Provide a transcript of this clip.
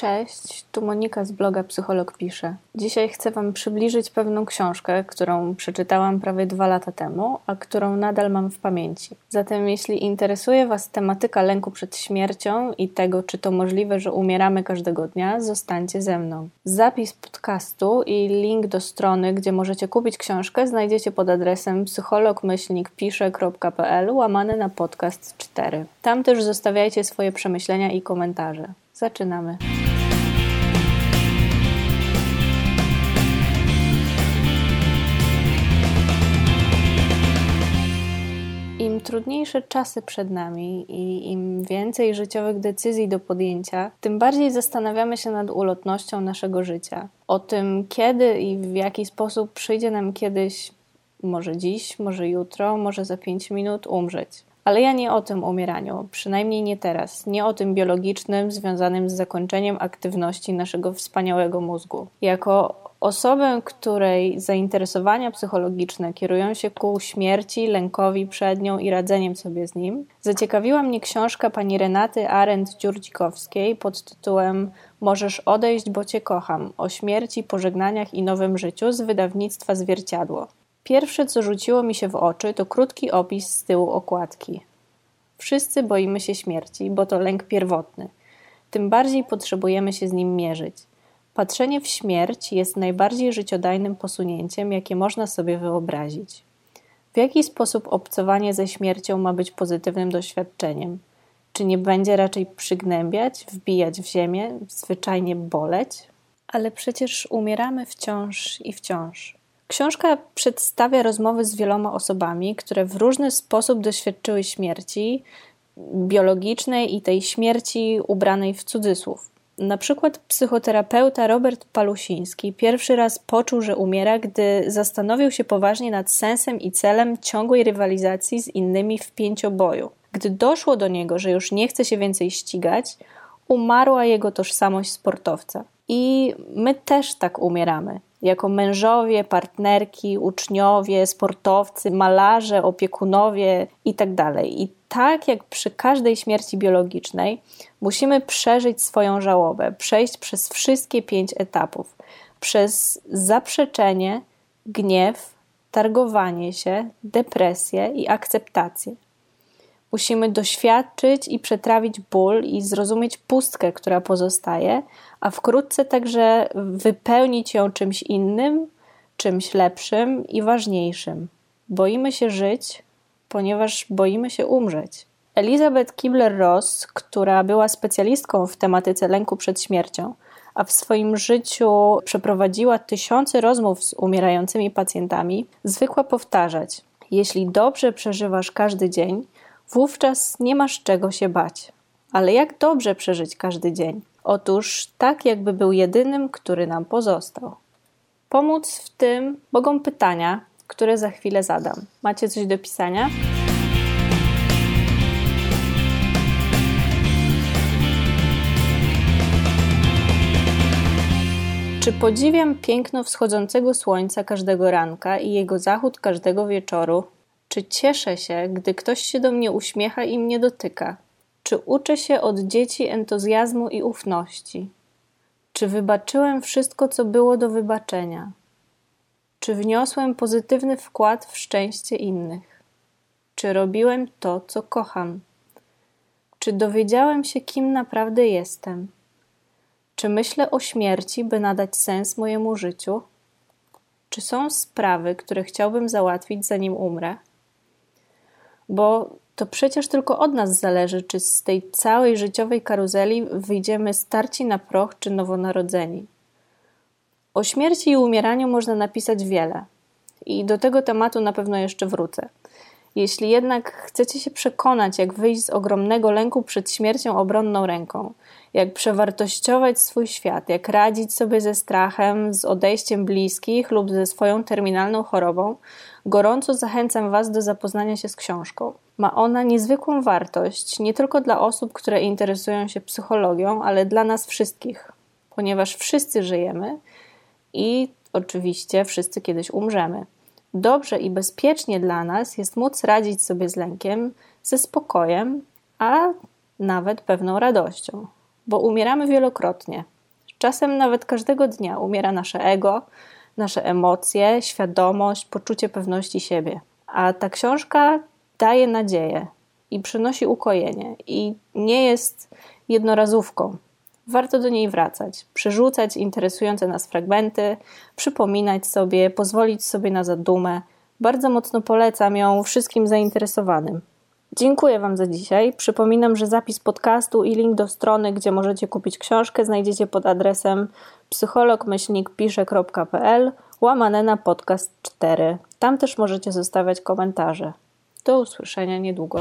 Cześć, tu Monika z bloga Psycholog Pisze. Dzisiaj chcę Wam przybliżyć pewną książkę, którą przeczytałam prawie dwa lata temu, a którą nadal mam w pamięci. Zatem, jeśli interesuje Was tematyka lęku przed śmiercią i tego, czy to możliwe, że umieramy każdego dnia, zostańcie ze mną. Zapis podcastu i link do strony, gdzie możecie kupić książkę, znajdziecie pod adresem psychologmyślnikpisze.pl łamane na podcast 4. Tam też zostawiajcie swoje przemyślenia i komentarze. Zaczynamy. Trudniejsze czasy przed nami i im więcej życiowych decyzji do podjęcia, tym bardziej zastanawiamy się nad ulotnością naszego życia. O tym, kiedy i w jaki sposób przyjdzie nam kiedyś, może dziś, może jutro, może za pięć minut, umrzeć. Ale ja nie o tym umieraniu, przynajmniej nie teraz, nie o tym biologicznym związanym z zakończeniem aktywności naszego wspaniałego mózgu. Jako osobę, której zainteresowania psychologiczne kierują się ku śmierci, lękowi przed nią i radzeniem sobie z nim, zaciekawiła mnie książka pani Renaty Arendt-Dziurdzikowskiej pod tytułem Możesz odejść, bo cię kocham o śmierci, pożegnaniach i nowym życiu z wydawnictwa Zwierciadło. Pierwsze, co rzuciło mi się w oczy, to krótki opis z tyłu okładki. Wszyscy boimy się śmierci, bo to lęk pierwotny. Tym bardziej potrzebujemy się z nim mierzyć. Patrzenie w śmierć jest najbardziej życiodajnym posunięciem, jakie można sobie wyobrazić. W jaki sposób obcowanie ze śmiercią ma być pozytywnym doświadczeniem? Czy nie będzie raczej przygnębiać, wbijać w ziemię, zwyczajnie boleć? Ale przecież umieramy wciąż i wciąż. Książka przedstawia rozmowy z wieloma osobami, które w różny sposób doświadczyły śmierci biologicznej i tej śmierci ubranej w cudzysłów. Na przykład psychoterapeuta Robert Palusiński pierwszy raz poczuł, że umiera, gdy zastanowił się poważnie nad sensem i celem ciągłej rywalizacji z innymi w pięcioboju. Gdy doszło do niego, że już nie chce się więcej ścigać, umarła jego tożsamość sportowca. I my też tak umieramy jako mężowie, partnerki, uczniowie, sportowcy, malarze, opiekunowie itd. Tak I tak jak przy każdej śmierci biologicznej, musimy przeżyć swoją żałobę, przejść przez wszystkie pięć etapów przez zaprzeczenie, gniew, targowanie się, depresję i akceptację. Musimy doświadczyć i przetrawić ból i zrozumieć pustkę, która pozostaje, a wkrótce także wypełnić ją czymś innym, czymś lepszym i ważniejszym. Boimy się żyć, ponieważ boimy się umrzeć. Elizabeth Kibler-Ross, która była specjalistką w tematyce lęku przed śmiercią, a w swoim życiu przeprowadziła tysiące rozmów z umierającymi pacjentami, zwykła powtarzać: Jeśli dobrze przeżywasz każdy dzień, wówczas nie masz czego się bać. Ale jak dobrze przeżyć każdy dzień? Otóż tak, jakby był jedynym, który nam pozostał. Pomóc w tym mogą pytania, które za chwilę zadam. Macie coś do pisania? Czy podziwiam piękno wschodzącego słońca każdego ranka i jego zachód każdego wieczoru? Czy cieszę się, gdy ktoś się do mnie uśmiecha i mnie dotyka? Czy uczę się od dzieci entuzjazmu i ufności? Czy wybaczyłem wszystko, co było do wybaczenia? Czy wniosłem pozytywny wkład w szczęście innych? Czy robiłem to, co kocham? Czy dowiedziałem się, kim naprawdę jestem? Czy myślę o śmierci, by nadać sens mojemu życiu? Czy są sprawy, które chciałbym załatwić, zanim umrę? Bo to przecież tylko od nas zależy, czy z tej całej życiowej karuzeli wyjdziemy starci na proch czy nowonarodzeni. O śmierci i umieraniu można napisać wiele, i do tego tematu na pewno jeszcze wrócę. Jeśli jednak chcecie się przekonać, jak wyjść z ogromnego lęku przed śmiercią obronną ręką, jak przewartościować swój świat, jak radzić sobie ze strachem, z odejściem bliskich lub ze swoją terminalną chorobą, gorąco zachęcam Was do zapoznania się z książką. Ma ona niezwykłą wartość nie tylko dla osób, które interesują się psychologią, ale dla nas wszystkich, ponieważ wszyscy żyjemy i oczywiście wszyscy kiedyś umrzemy. Dobrze i bezpiecznie dla nas jest móc radzić sobie z lękiem ze spokojem, a nawet pewną radością bo umieramy wielokrotnie. Czasem nawet każdego dnia umiera nasze ego, nasze emocje, świadomość, poczucie pewności siebie. A ta książka daje nadzieję i przynosi ukojenie i nie jest jednorazówką. Warto do niej wracać, przerzucać interesujące nas fragmenty, przypominać sobie, pozwolić sobie na zadumę. Bardzo mocno polecam ją wszystkim zainteresowanym. Dziękuję Wam za dzisiaj. Przypominam, że zapis podcastu i link do strony, gdzie możecie kupić książkę, znajdziecie pod adresem psychologmyślnikpisze.pl łamane na podcast 4. Tam też możecie zostawiać komentarze. Do usłyszenia niedługo.